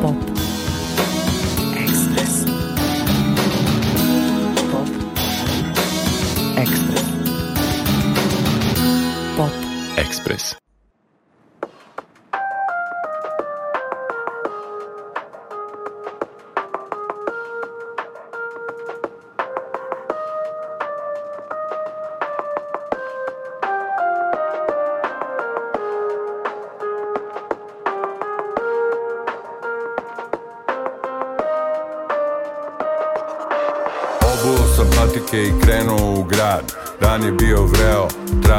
pop.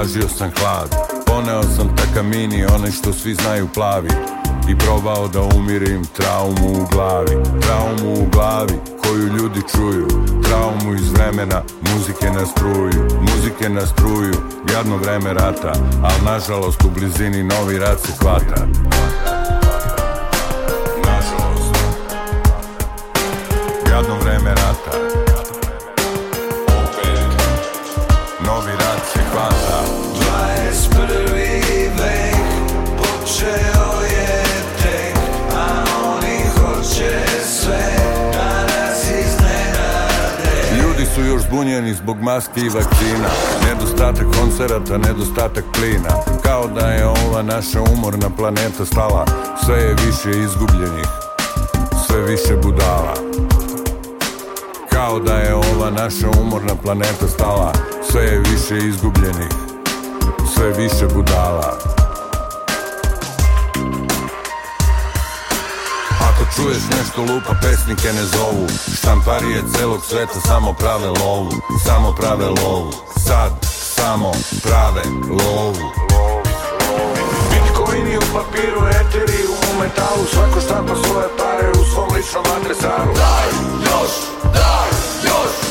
tražio sam hlad Poneo sam takamini, onaj što svi znaju plavi I probao da umirim traumu u glavi Traumu u glavi koju ljudi čuju Traumu iz vremena, muzike na struju Muzike na struju, jadno vreme rata Al nažalost u blizini novi rat se hvata zbog maski i vakcina Nedostatak koncerata, nedostatak plina Kao da je ova naša umorna planeta stala Sve je više izgubljenih, sve više budala Kao da je ova naša umorna planeta stala Sve je više izgubljenih, sve više budala čuješ nešto lupa, pesnike ne zovu Štamparije celog sveta samo prave lovu Samo prave lovu Sad samo prave lovu Bitcoini u papiru, eteri u metalu Svako štampa svoje pare u svom ličnom adresaru Daj još, daj još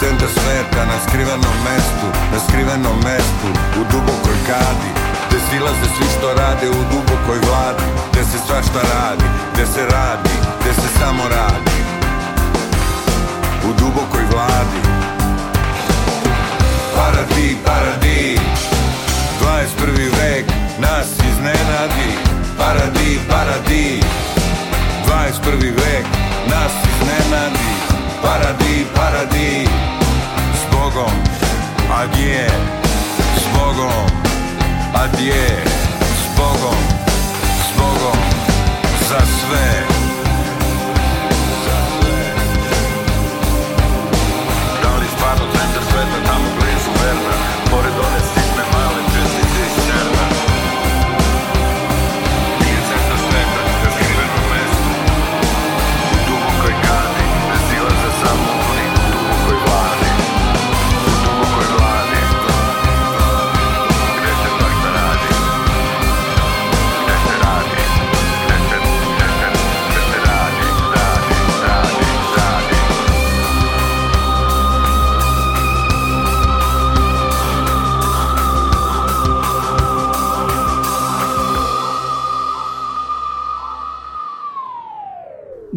centar sveta na skrivenom mestu, na skrivenom mestu U dubokoj kadi, gde silaze svi što rade u dubokoj vladi Gde se šta radi, gde se radi, gde se samo radi U dubokoj vladi Paradi, paradi 21. vek nas iznenadi Paradi, paradi 21. vek nas iznenadi paradi, paradi S Bogom, adje S Bogom, adje S Bogom, s Bogom Za sve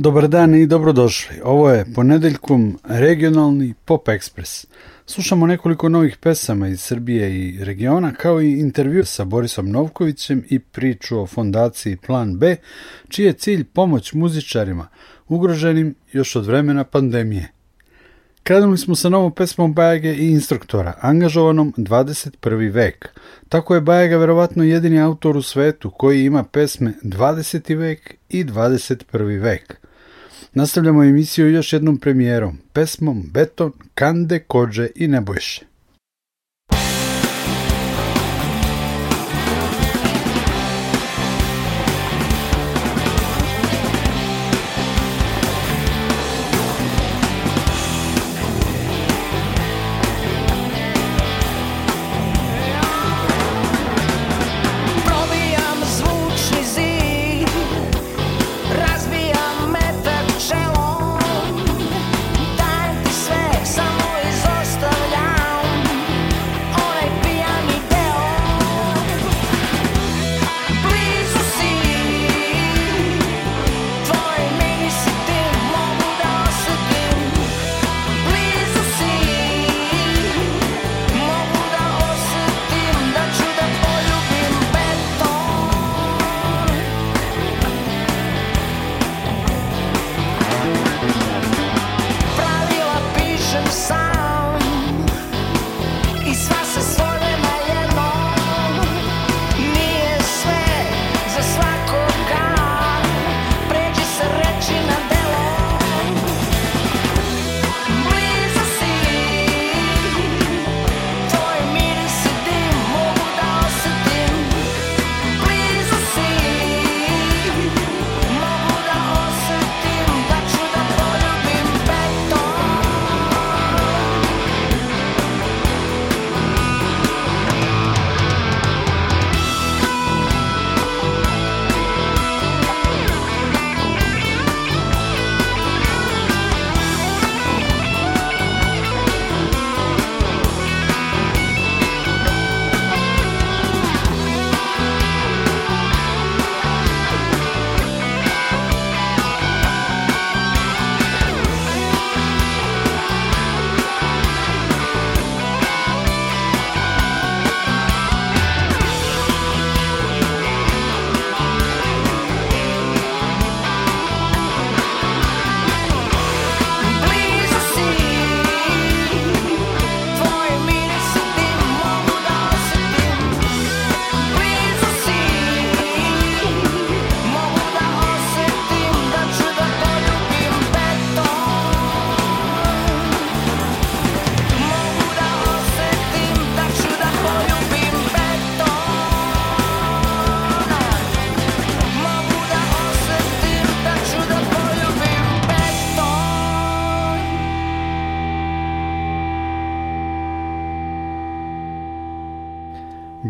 Dobar dan i dobrodošli. Ovo je ponedeljkom regionalni Pop Express. Slušamo nekoliko novih pesama iz Srbije i regiona, kao i intervju sa Borisom Novkovićem i priču o fondaciji Plan B, čiji je cilj pomoć muzičarima, ugroženim još od vremena pandemije. Krenuli smo sa novom pesmom Bajage i instruktora, angažovanom 21. vek. Tako je Bajaga verovatno jedini autor u svetu koji ima pesme 20. vek i 21. vek. Nastavljamo emisiju još jednom premijerom, pesmom Beton, Kande, Kođe i Nebojše.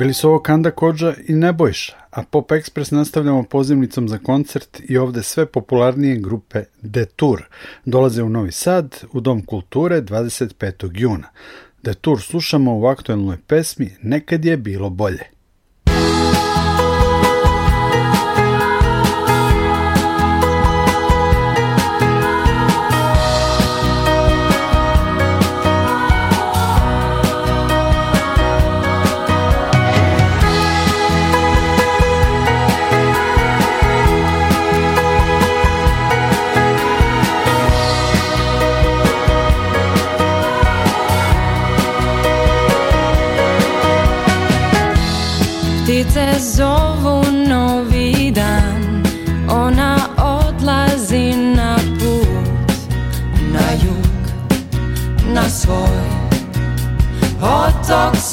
Bili su ovo Kanda Kođa i Nebojša, a Pop Express nastavljamo pozivnicom za koncert i ovde sve popularnije grupe Detour. Dolaze u Novi Sad, u Dom kulture 25. juna. Detour slušamo u aktuelnoj pesmi Nekad je bilo bolje.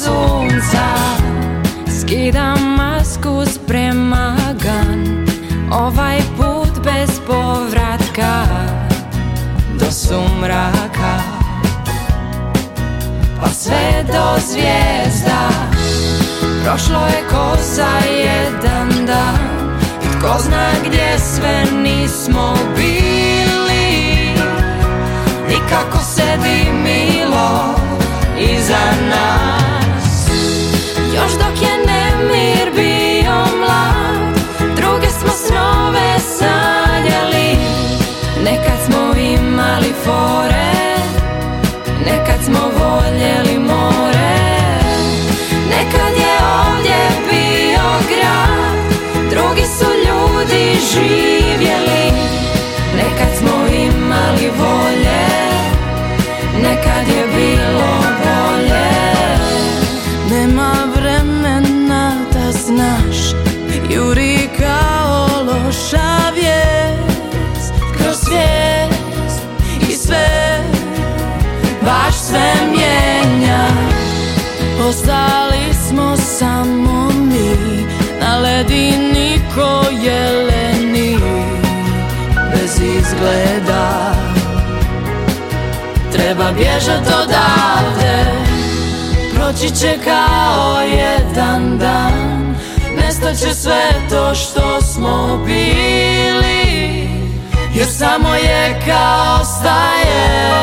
sunca Skidam masku, spremagan Ovaj put bez povratka Do sumraka Pa sve do zvijezda Prošlo je ko za jedan dan I tko zna gdje sve nismo bili Nikako sedi milo iza nas bježat odavde Proći će kao jedan dan Nestaće sve to što smo bili Jer samo je kao staje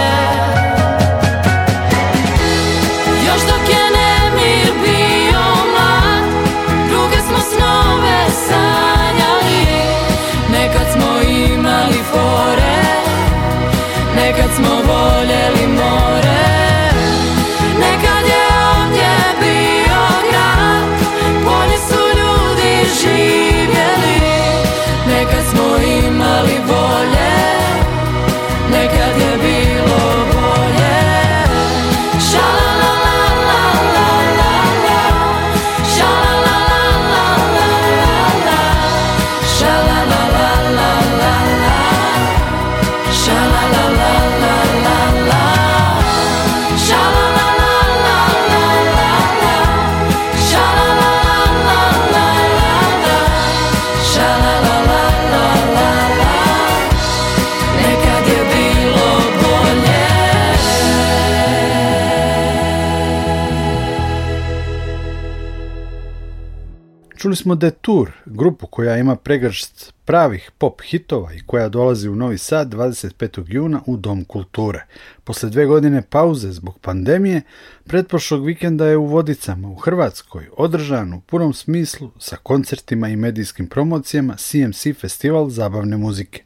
smo Detour, grupu koja ima pregršt pravih pop hitova i koja dolazi u Novi Sad 25. juna u Dom kulture. Posle dve godine pauze zbog pandemije, pretprošlog vikenda je u Vodicama u Hrvatskoj održan u punom smislu sa koncertima i medijskim promocijama CMC Festival zabavne muzike.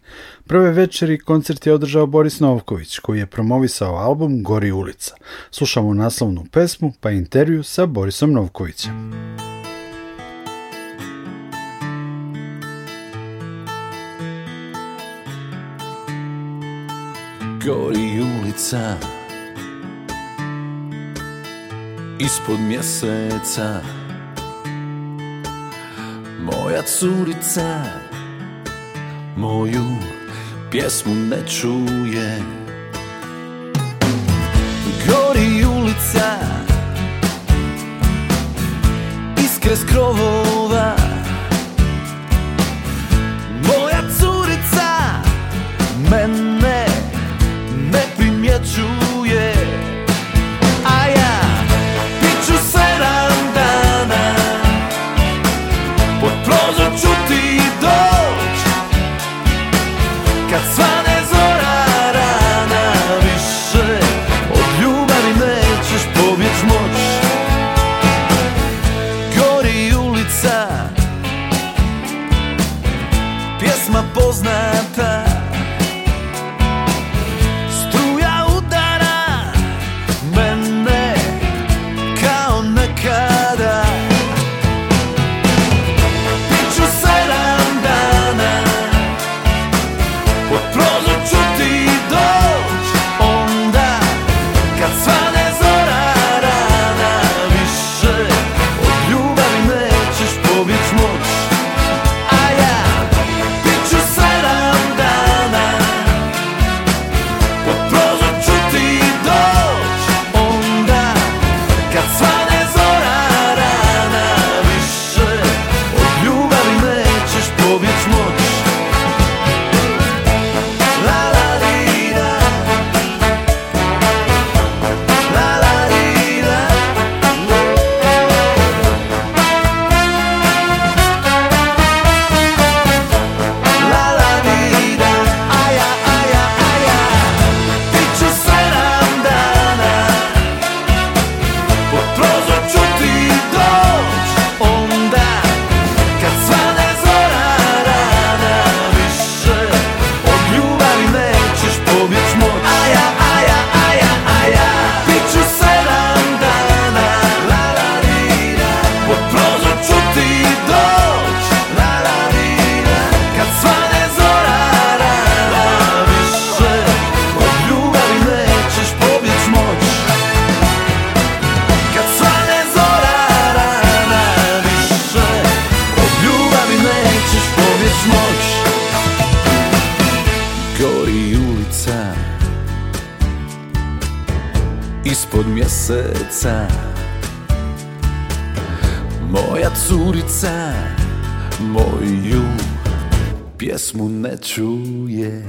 Prve večeri koncert je održao Boris Novković koji je promovisao album Gori ulica. Slušamo naslovnu pesmu pa intervju sa Borisom Novkovićem. gori ulica Ispod mjeseca Moja curica Moju pjesmu ne čuje Gori ulica Iskres krovova Moja curica Mene čuje A ja piću sedam dana Pod prozor čuti curica Moja curica Moju pjesmu ne čuje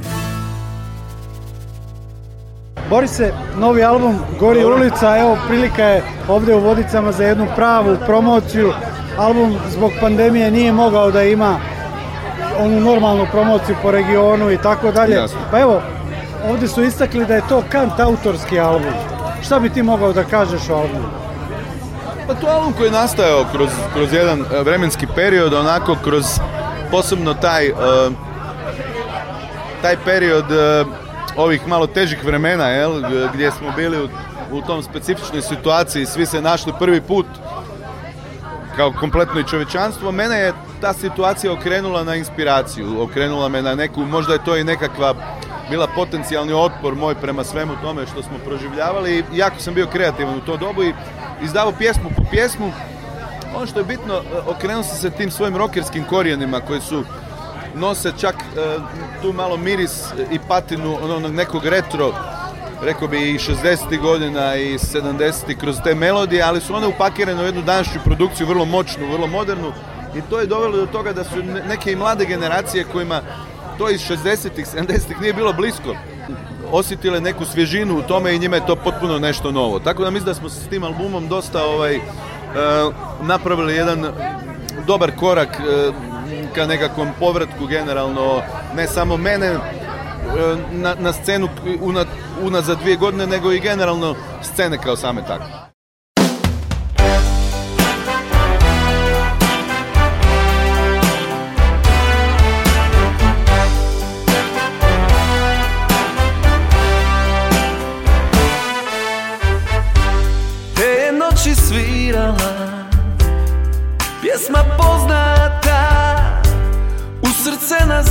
Borise, novi album Gori ulica, evo prilika je ovdje u Vodicama za jednu pravu promociju. Album zbog pandemije nije mogao da ima onu normalnu promociju po regionu i tako dalje. Pa evo, ovdje su istakli da je to kant autorski album. Šta bi ti mogao da kažeš o albumu? Pa to album koji je nastajao kroz, kroz jedan e, vremenski period, onako kroz posebno taj, e, taj period e, ovih malo težih vremena, jel, gdje smo bili u, u tom specifičnoj situaciji, svi se našli prvi put kao kompletno i čovečanstvo, mene je ta situacija okrenula na inspiraciju, okrenula me na neku, možda je to i nekakva bila potencijalni otpor moj prema svemu tome što smo proživljavali i jako sam bio kreativan u to dobu i izdavao pjesmu po pjesmu. Ono što je bitno, e, okrenuo sam se tim svojim rokerskim korijenima koji su nose čak e, tu malo miris i patinu ono, onog nekog retro rekao bi i 60. godina i 70. kroz te melodije, ali su one upakirane u jednu današnju produkciju vrlo moćnu, vrlo modernu i to je dovelo do toga da su neke i mlade generacije kojima to iz 60-ih, 70-ih nije bilo blisko osjetile neku svježinu u tome i njima je to potpuno nešto novo. Tako da mislim da smo s tim albumom dosta ovaj, e, napravili jedan dobar korak e, ka nekakvom povratku generalno, ne samo mene e, na, na scenu unazad za dvije godine, nego i generalno scene kao same takve.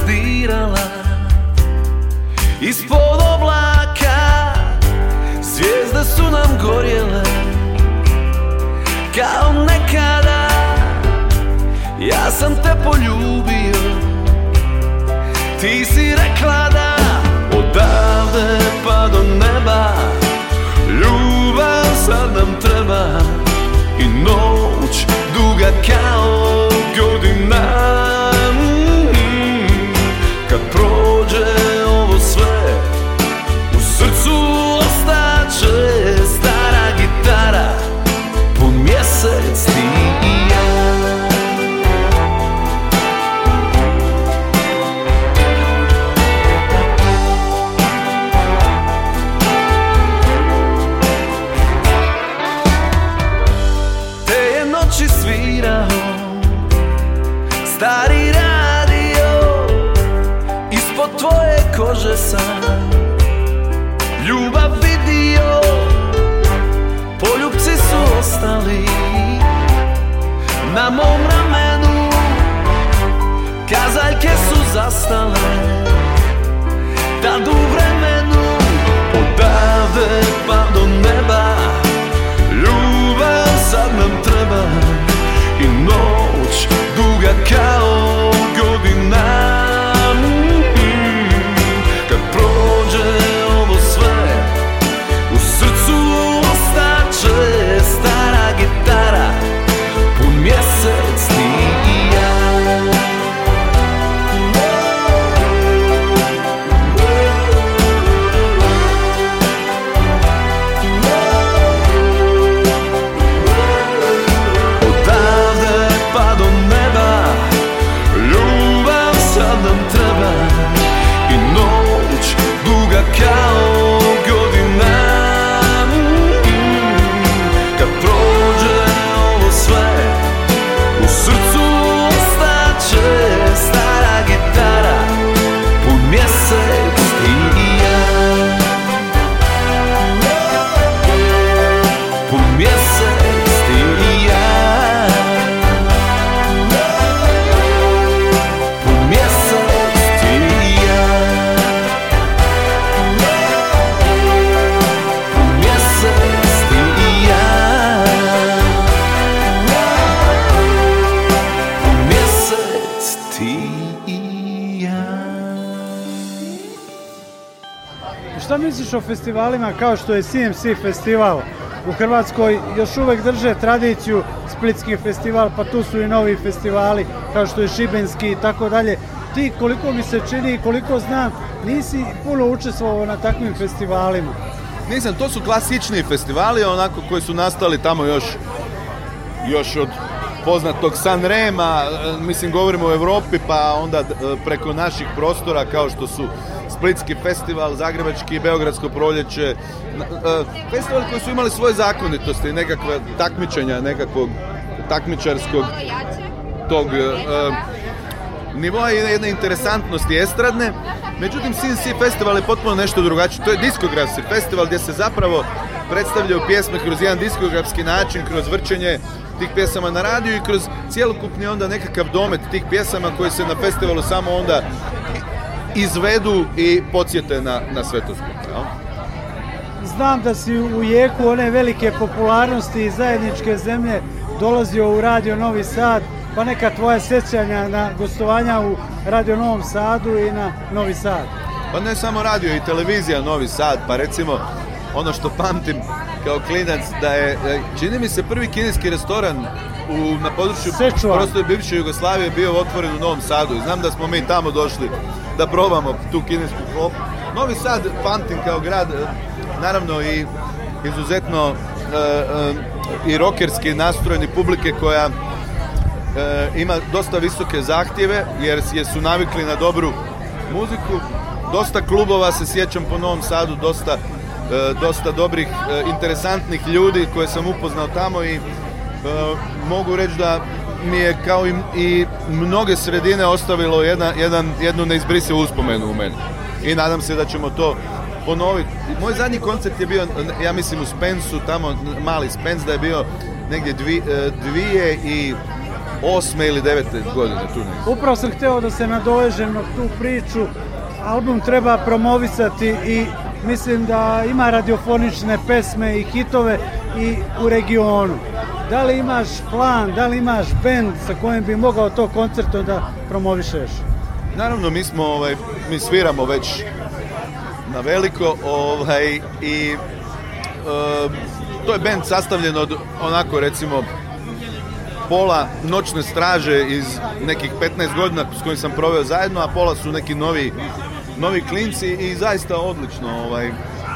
razdirala Ispod oblaka Zvijezde su nam gorjele Kao nekada Ja sam te poljubio Ti si rekla da Odavde pa do neba Ljubav sad nam treba I noć duga kao godina kad prođe hastalar o festivalima kao što je CMC festival u Hrvatskoj još uvijek drže tradiciju Splitski festival, pa tu su i novi festivali kao što je Šibenski i tako dalje. Ti koliko mi se čini i koliko znam, nisi puno učestvovao na takvim festivalima. Nisam, to su klasični festivali, onako koji su nastali tamo još, još od poznatog Sanrema, e, mislim govorimo o Europi, pa onda e, preko naših prostora kao što su Splitski festival, Zagrebački i Beogradsko proljeće. E, festival koji su imali svoje zakonitosti, nekakve takmičenja, nekakvog takmičarskog tog e, e, nivoa i jedne interesantnosti estradne. Međutim, Sin festival je potpuno nešto drugačije. To je diskografski festival gdje se zapravo predstavljaju pjesme kroz jedan diskografski način, kroz vrčenje tih pjesama na radiju i kroz cjelokupni onda nekakav domet tih pjesama koji se na festivalu samo onda izvedu i podsjete na, na sve to Znam da si u jeku one velike popularnosti i zajedničke zemlje dolazio u Radio Novi Sad, pa neka tvoja sjećanja na gostovanja u Radio Novom Sadu i na Novi Sad. Pa ne samo radio i televizija Novi Sad, pa recimo ono što pamtim kao klinac da je, čini mi se prvi kineski restoran u, na području prosto je bivše Jugoslavije bio otvoren u Novom Sadu i znam da smo mi tamo došli da probamo tu kinesku klopu. Novi Sad pamtim kao grad, e, naravno i izuzetno e, e, i rokerski nastrojeni publike koja ima dosta visoke zahtjeve jer, su navikli na dobru muziku. Dosta klubova se sjećam po Novom Sadu, dosta, dosta dobrih, interesantnih ljudi koje sam upoznao tamo i E, mogu reći da mi je kao i, mnoge sredine ostavilo jednu neizbrisivu uspomenu u meni. I nadam se da ćemo to ponoviti. Moj zadnji koncert je bio, ja mislim u Spensu, tamo mali Spens, da je bio negdje e, dvije i osme ili devete godine tu Upravo sam htio da se nadovežem na tu priču. Album treba promovisati i mislim da ima radiofonične pesme i hitove i u regionu da li imaš plan, da li imaš band sa kojim bi mogao to koncerto da promovišeš? Naravno, mi smo, ovaj, mi sviramo već na veliko ovaj, i to je band sastavljen od onako recimo pola noćne straže iz nekih 15 godina s kojim sam proveo zajedno, a pola su neki novi, novi klinci i zaista odlično ovaj,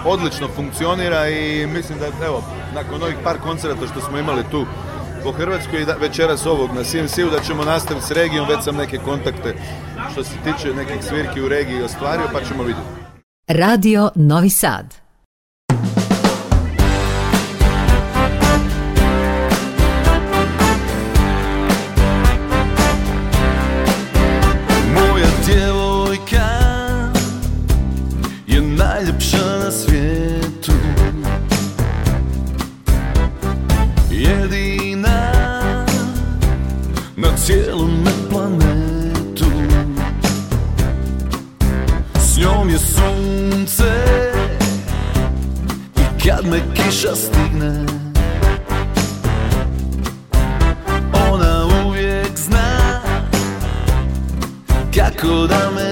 odlično funkcionira i mislim da evo, nakon ovih par koncerata što smo imali tu po Hrvatskoj i večeras ovog na CMC-u da ćemo nastaviti s regijom, već sam neke kontakte što se tiče nekih svirki u regiji ostvario pa ćemo vidjeti. Radio Novi Sad najlepsza na świecie Jedyna na całym planetu Z nią jest słońce I kiedy me kisza stygnę Ona uwiek zna Kako damy.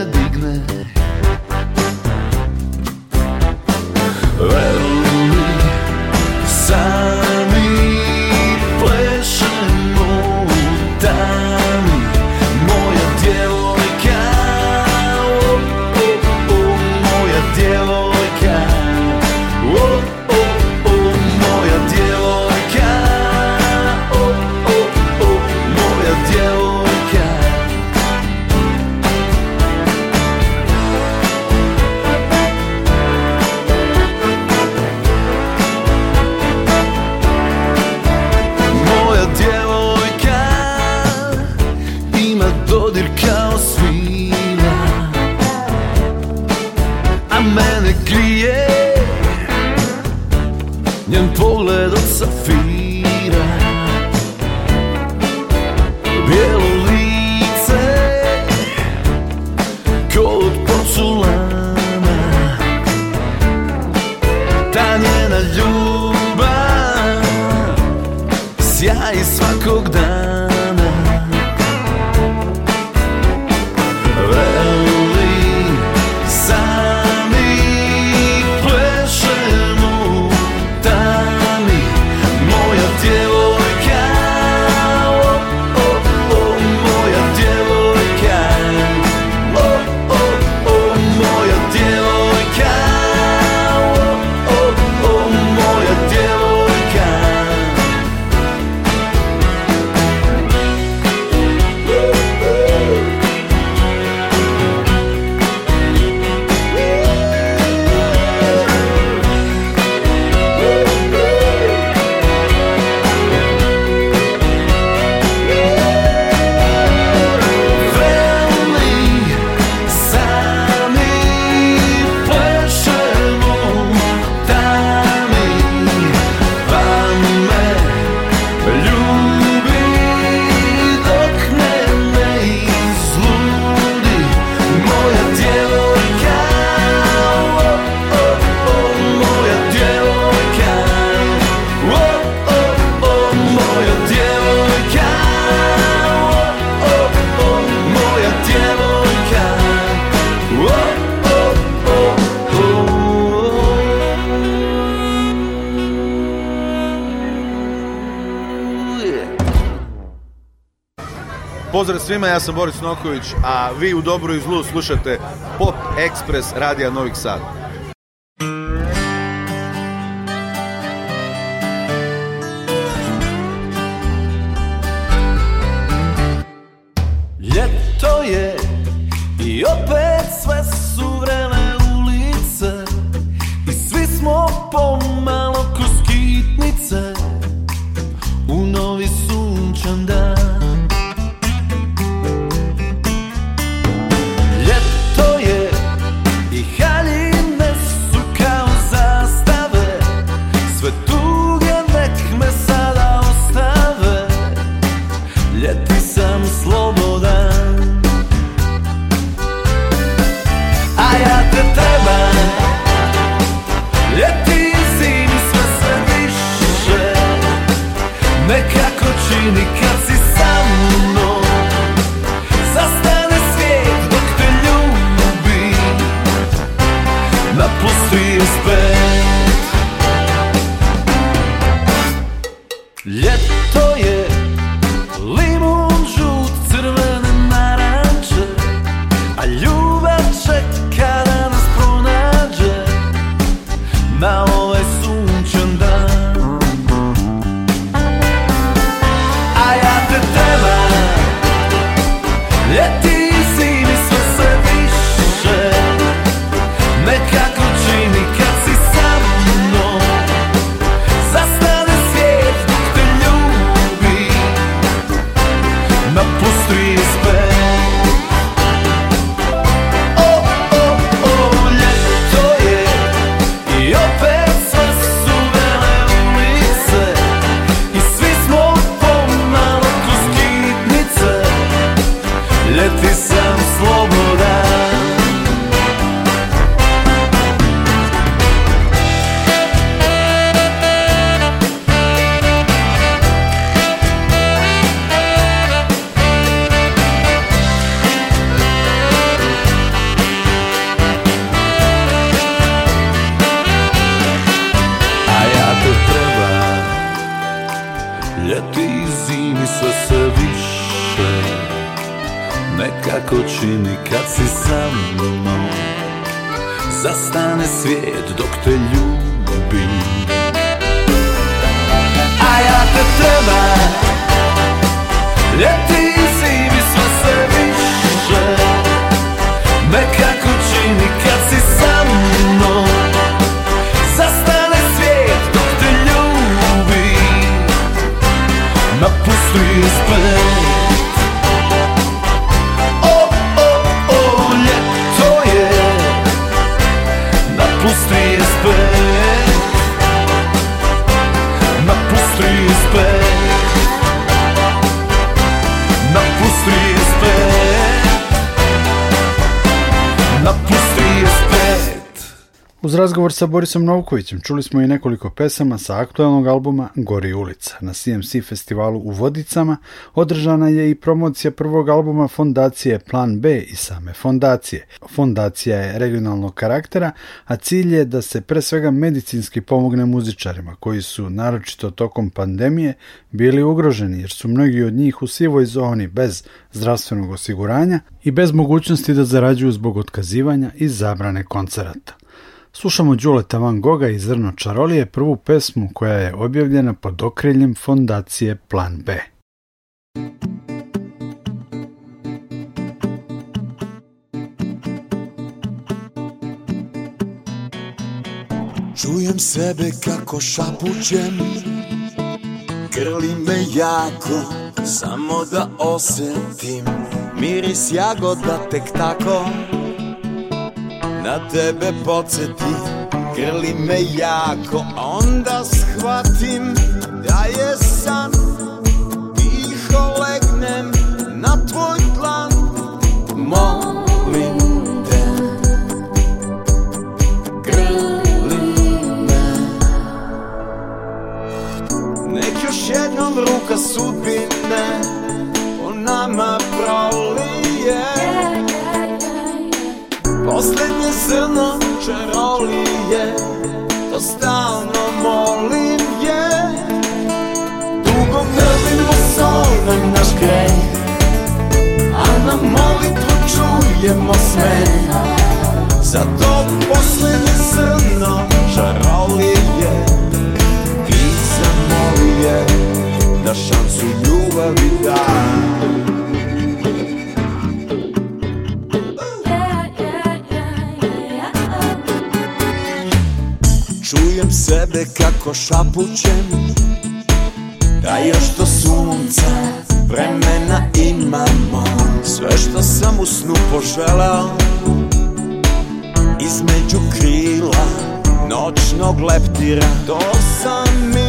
svima, ja sam Boris Noković, a vi u Dobru i Zlu slušate Pop Express Radija Novih Sad. sa mnom Zastane svijet dok te ljubim A ja te trebam Ljeti i mi sve se više Nekako čini kad si sa mnom Zastane svijet dok te ljubim Napusti iz razgovor sa Borisom Novkovićem čuli smo i nekoliko pesama sa aktualnog albuma Gori ulica. Na CMC festivalu u Vodicama održana je i promocija prvog albuma fondacije Plan B i same fondacije. Fondacija je regionalnog karaktera, a cilj je da se pre svega medicinski pomogne muzičarima koji su naročito tokom pandemije bili ugroženi jer su mnogi od njih u sivoj zoni bez zdravstvenog osiguranja i bez mogućnosti da zarađuju zbog otkazivanja i zabrane koncerata. Slušamo Đuleta Van Goga i Zrno Čarolije, prvu pesmu koja je objavljena pod okriljem fondacije Plan B. Čujem sebe kako šapućem Grli me jako Samo da osetim Miris jagoda tek tako na tebe podsjeti Grli me jako, onda shvatim da je san Tiho legnem na tvoj plan, Molim te, grli me Nek još jednom ruka sudi Posljednje zrno čarolije To stalno molim je Dugo grlimo solom naš grej A na molitvu čujemo sve Za to posljednje zrno čarolije I zamolije Da šansu ljubavi daj Čujem sebe kako šapućem Da još do sunca vremena imamo Sve što sam u snu poželao Između krila noćnog leptira To sam mi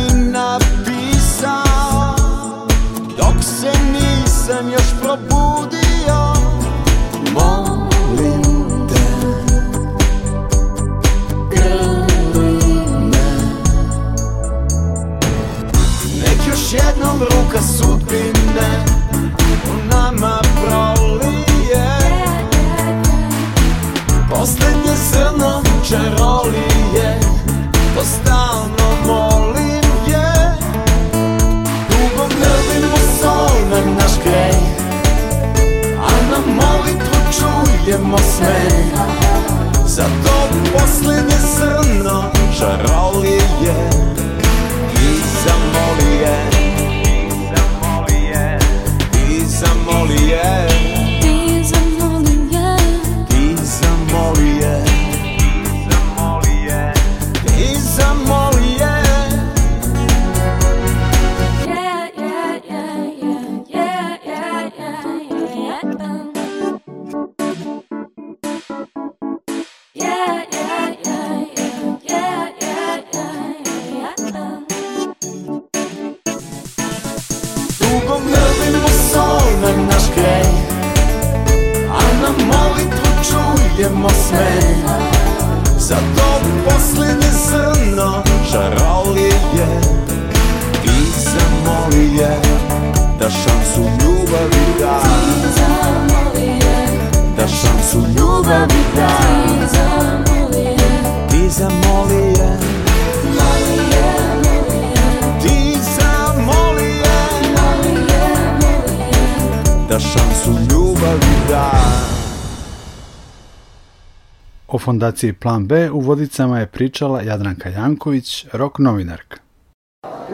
Plan B u Vodicama je pričala Jadranka Janković, rok novinarka.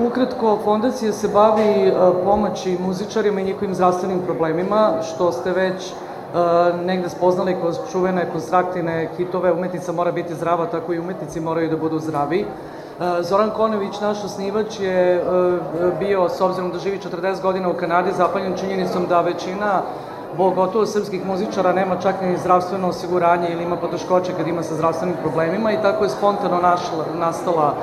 Ukratko, fondacija se bavi e, pomoći muzičarima i njihovim zdravstvenim problemima, što ste već e, negde spoznali kroz čuvene konstraktine hitove umetnica mora biti zdrava, tako i umetnici moraju da budu zdravi. E, Zoran Konović, naš osnivač, je bio, s obzirom da živi 40 godina u Kanadi, zapaljen činjenicom da većina gotovo srpskih muzičara nema čak ni zdravstveno osiguranje ili ima poteškoće kad ima sa zdravstvenim problemima i tako je spontano našla, nastala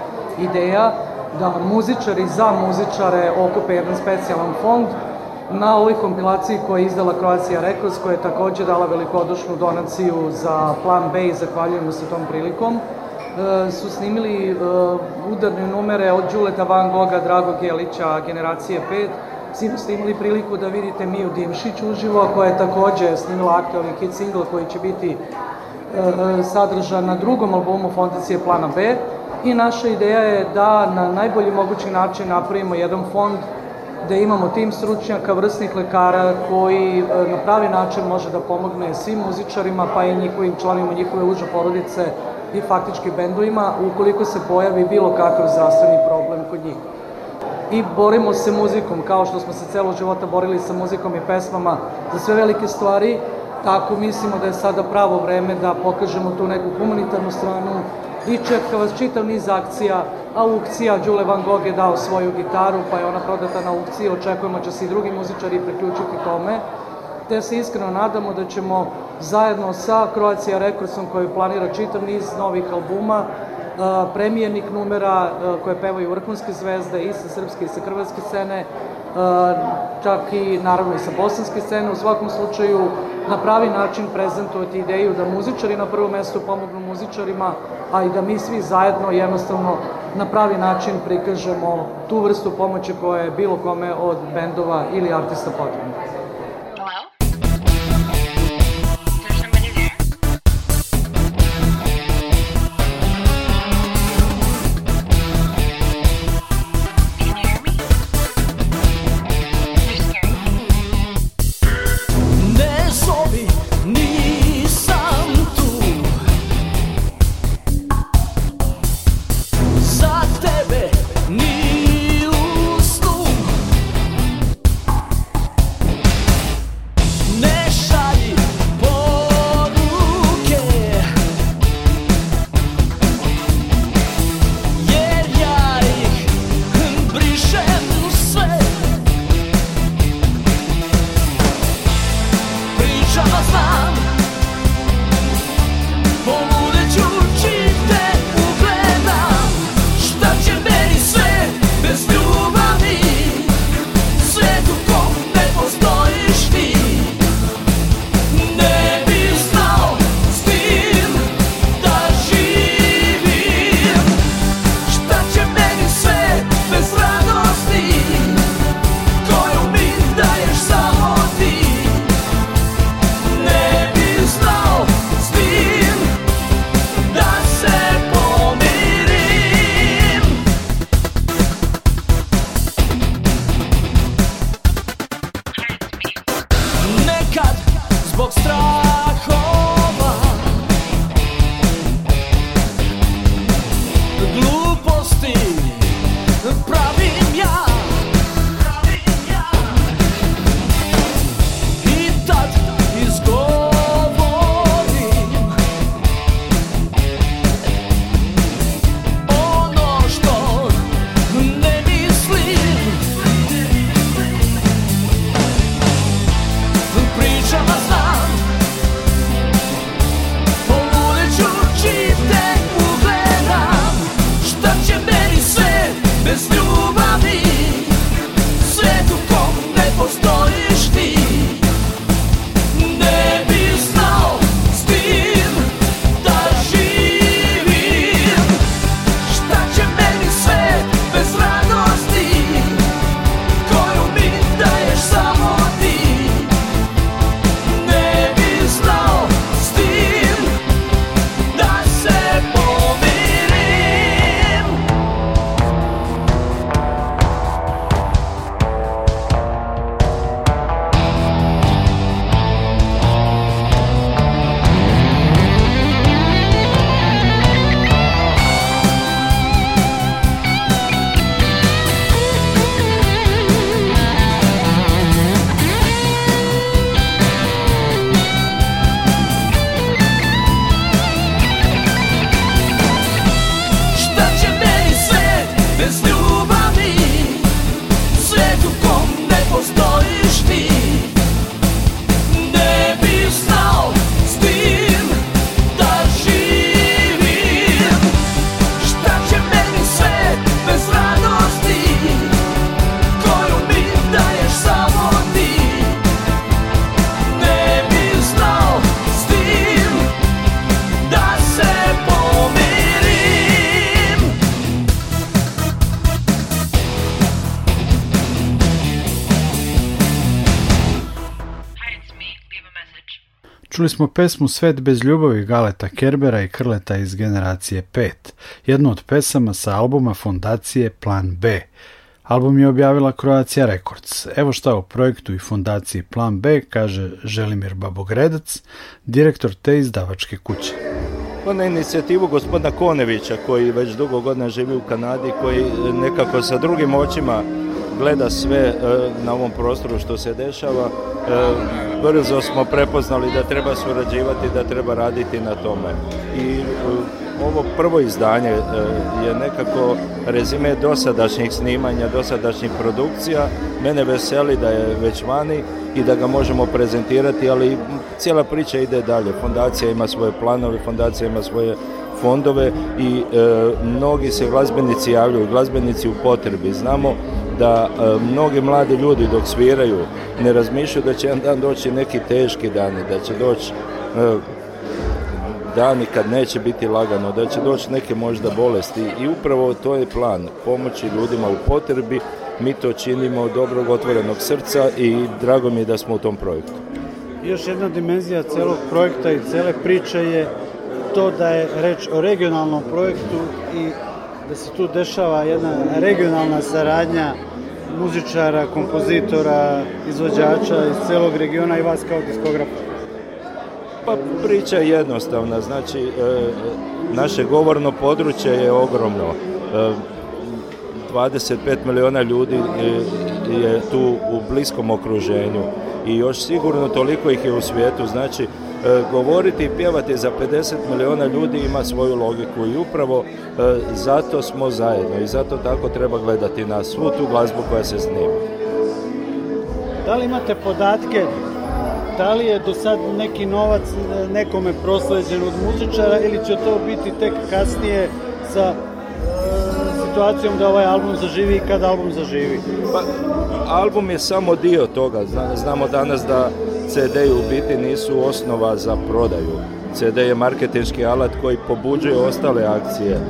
ideja da muzičari za muzičare okupe jedan specijalan fond na ovoj kompilaciji koja je izdala Croatia Records koja je također dala velikodušnu donaciju za Plan B i zahvaljujemo se tom prilikom e, su snimili e, udarne numere od Đuleta Van Goga, Drago Gelića, Generacije 5 Sino ste imali priliku da vidite Miju Dimšić uživo, koja je također snimila aktualni hit single koji će biti e, sadržan na drugom albumu Fondacije Plana B i naša ideja je da na najbolji mogući način napravimo jedan fond da imamo tim stručnjaka, vrsnih lekara koji e, na pravi način može da pomogne svim muzičarima pa i njihovim članima njihove uže porodice i faktički bendovima ukoliko se pojavi bilo kakav zdravstveni problem kod njih i borimo se muzikom, kao što smo se celo života borili sa muzikom i pesmama za sve velike stvari, tako mislimo da je sada pravo vreme da pokažemo tu neku humanitarnu stranu i čeka vas čitav niz akcija, aukcija, Đule Van Gogh je dao svoju gitaru pa je ona prodata na aukciji, očekujemo će se i drugi muzičari priključiti tome, te se iskreno nadamo da ćemo zajedno sa Croatia Recordsom koji planira čitav niz novih albuma premijenik numera koje pevaju vrhunske zvezde i sa srpske i sa hrvatske scene, čak i naravno i sa bosanske scene, u svakom slučaju na pravi način prezentovati ideju da muzičari na prvom mestu pomognu muzičarima, a i da mi svi zajedno jednostavno na pravi način prikažemo tu vrstu pomoći koja je bilo kome od bendova ili artista potrebna. Čuli smo pesmu Svet bez ljubavi Galeta Kerbera i Krleta iz generacije 5, jednu od pesama sa albuma fondacije Plan B. Album je objavila Croatia Records. Evo šta o projektu i fondaciji Plan B kaže Želimir Babogredac, direktor te izdavačke kuće. Pa na inicijativu gospodina Konevića koji već dugo godina živi u Kanadi, koji nekako sa drugim očima gleda sve e, na ovom prostoru što se dešava. E, brzo smo prepoznali da treba surađivati, da treba raditi na tome. I e, ovo prvo izdanje je nekako rezime dosadašnjih snimanja, dosadašnjih produkcija. Mene veseli da je već vani i da ga možemo prezentirati, ali cijela priča ide dalje. Fondacija ima svoje planove, fondacija ima svoje fondove i e, mnogi se glazbenici javljaju, glazbenici u potrebi. Znamo da e, mnogi mladi ljudi dok sviraju ne razmišljaju da će jedan dan doći neki teški dani, da će doći e, dani kad neće biti lagano, da će doći neke možda bolesti i upravo to je plan, pomoći ljudima u potrebi, mi to činimo od dobrog otvorenog srca i drago mi je da smo u tom projektu. Još jedna dimenzija celog projekta i cele priče je to da je reč o regionalnom projektu i da se tu dešava jedna regionalna saradnja muzičara, kompozitora, izvođača iz celog regiona i vas kao diskografa? Pa priča je jednostavna, znači e, naše govorno područje je ogromno. 25 e, miliona ljudi e, je tu u bliskom okruženju i još sigurno toliko ih je u svijetu, znači E, govoriti i pjevati za 50 milijuna ljudi ima svoju logiku i upravo e, zato smo zajedno i zato tako treba gledati na svu tu glazbu koja se snima. Da li imate podatke da li je do sad neki novac nekome prosleđen od muzičara ili će to biti tek kasnije sa e, situacijom da ovaj album zaživi i kad album zaživi? Pa, album je samo dio toga. Znamo danas da cd u biti nisu osnova za prodaju. CD je marketinški alat koji pobuđuje ostale akcije. E,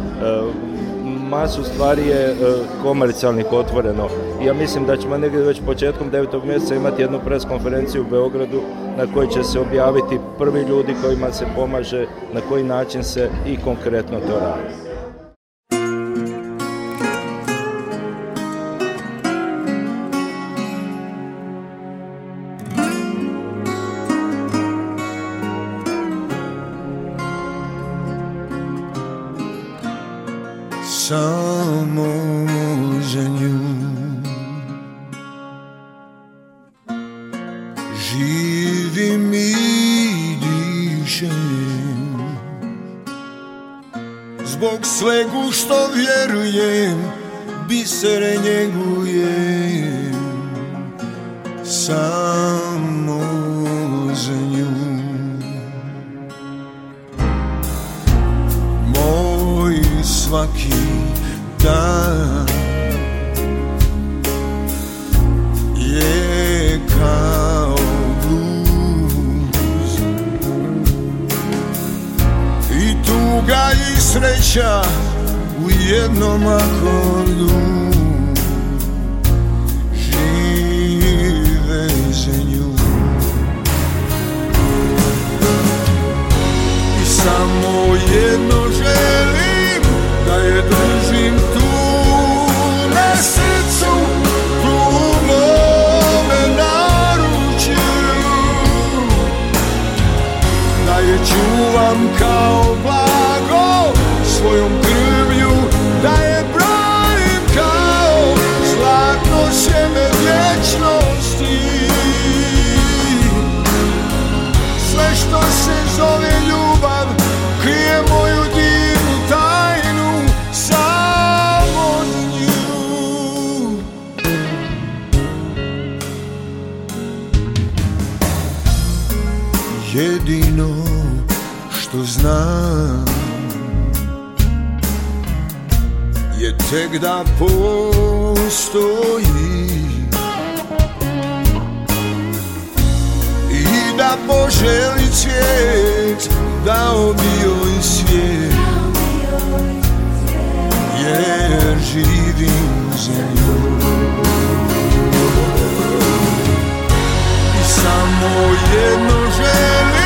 masu stvari je e, komercijalnih otvoreno. Ja mislim da ćemo negdje već početkom 9. mjeseca imati jednu preskonferenciju u Beogradu na kojoj će se objaviti prvi ljudi kojima se pomaže, na koji način se i konkretno to radi. svaki dan je kao bluz i tuga i sreća u jednom akordu samo jedno tek postoji I da poželi cvijet da obio i svijet Jer živim za I samo jedno želim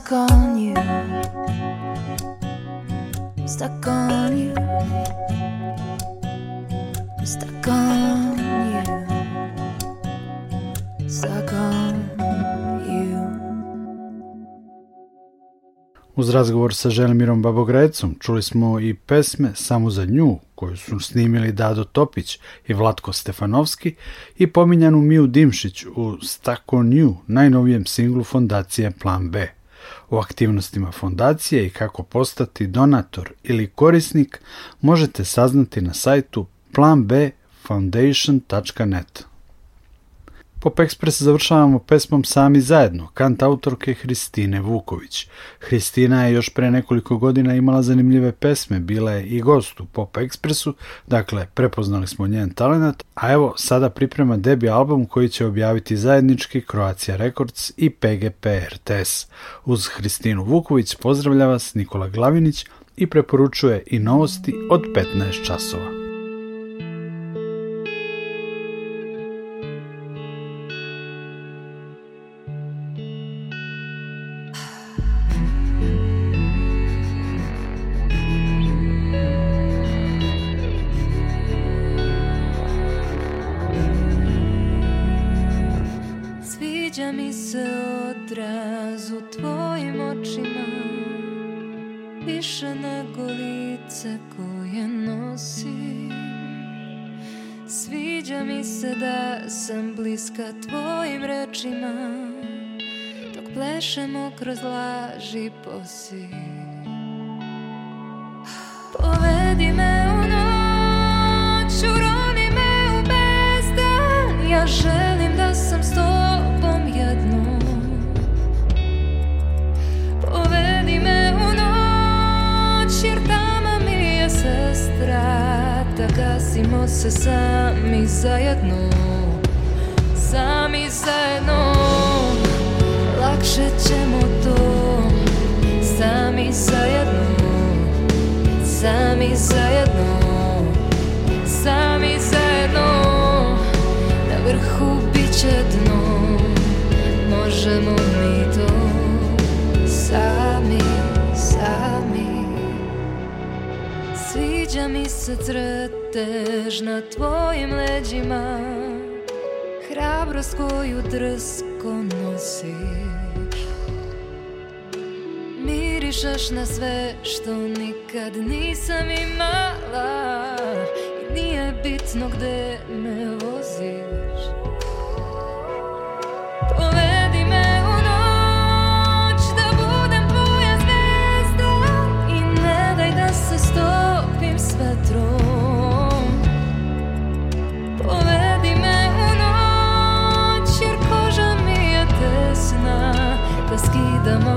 stuck on you. stuck on you. stuck on you. Stuck on you. Uz razgovor sa Želimirom Babogrecom čuli smo i pesme Samo za nju, koju su snimili Dado Topić i Vlatko Stefanovski i pominjanu Miju Dimšić u Stuck on You, najnovijem singlu fondacije Plan B. O aktivnostima fondacije i kako postati donator ili korisnik možete saznati na sajtu planbfoundation.net. Pop Express završavamo pesmom Sami zajedno, kant autorke Hristine Vuković. Hristina je još pre nekoliko godina imala zanimljive pesme, bila je i gost u Pop Expressu, dakle prepoznali smo njen talent, a evo sada priprema debi album koji će objaviti zajednički Croatia Records i PGP RTS. Uz Hristinu Vuković pozdravlja vas Nikola Glavinić i preporučuje i novosti od 15 časova. bliska tvojim rečima Dok plešemo kroz laži posi Povedi me u noć, uroni me u bezdan Ja želim da sam s tobom jedno Povedi me u noć, jer tama mi je sestra Da gasimo se sami zajedno sami zajedno Lakše ćemo to Sami zajedno Sami zajedno Sami zajedno Na vrhu bit će dno Možemo mi to Sami, sami Sviđa mi se tretež na tvojim leđima s koju drsko nosiš Mirišaš na sve što nikad nisam imala I nije bitno gde me voziš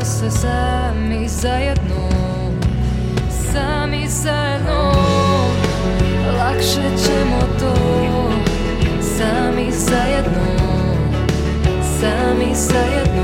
Samo se sami zajedno Sami zajedno Lakše ćemo to Sami zajedno Sami zajedno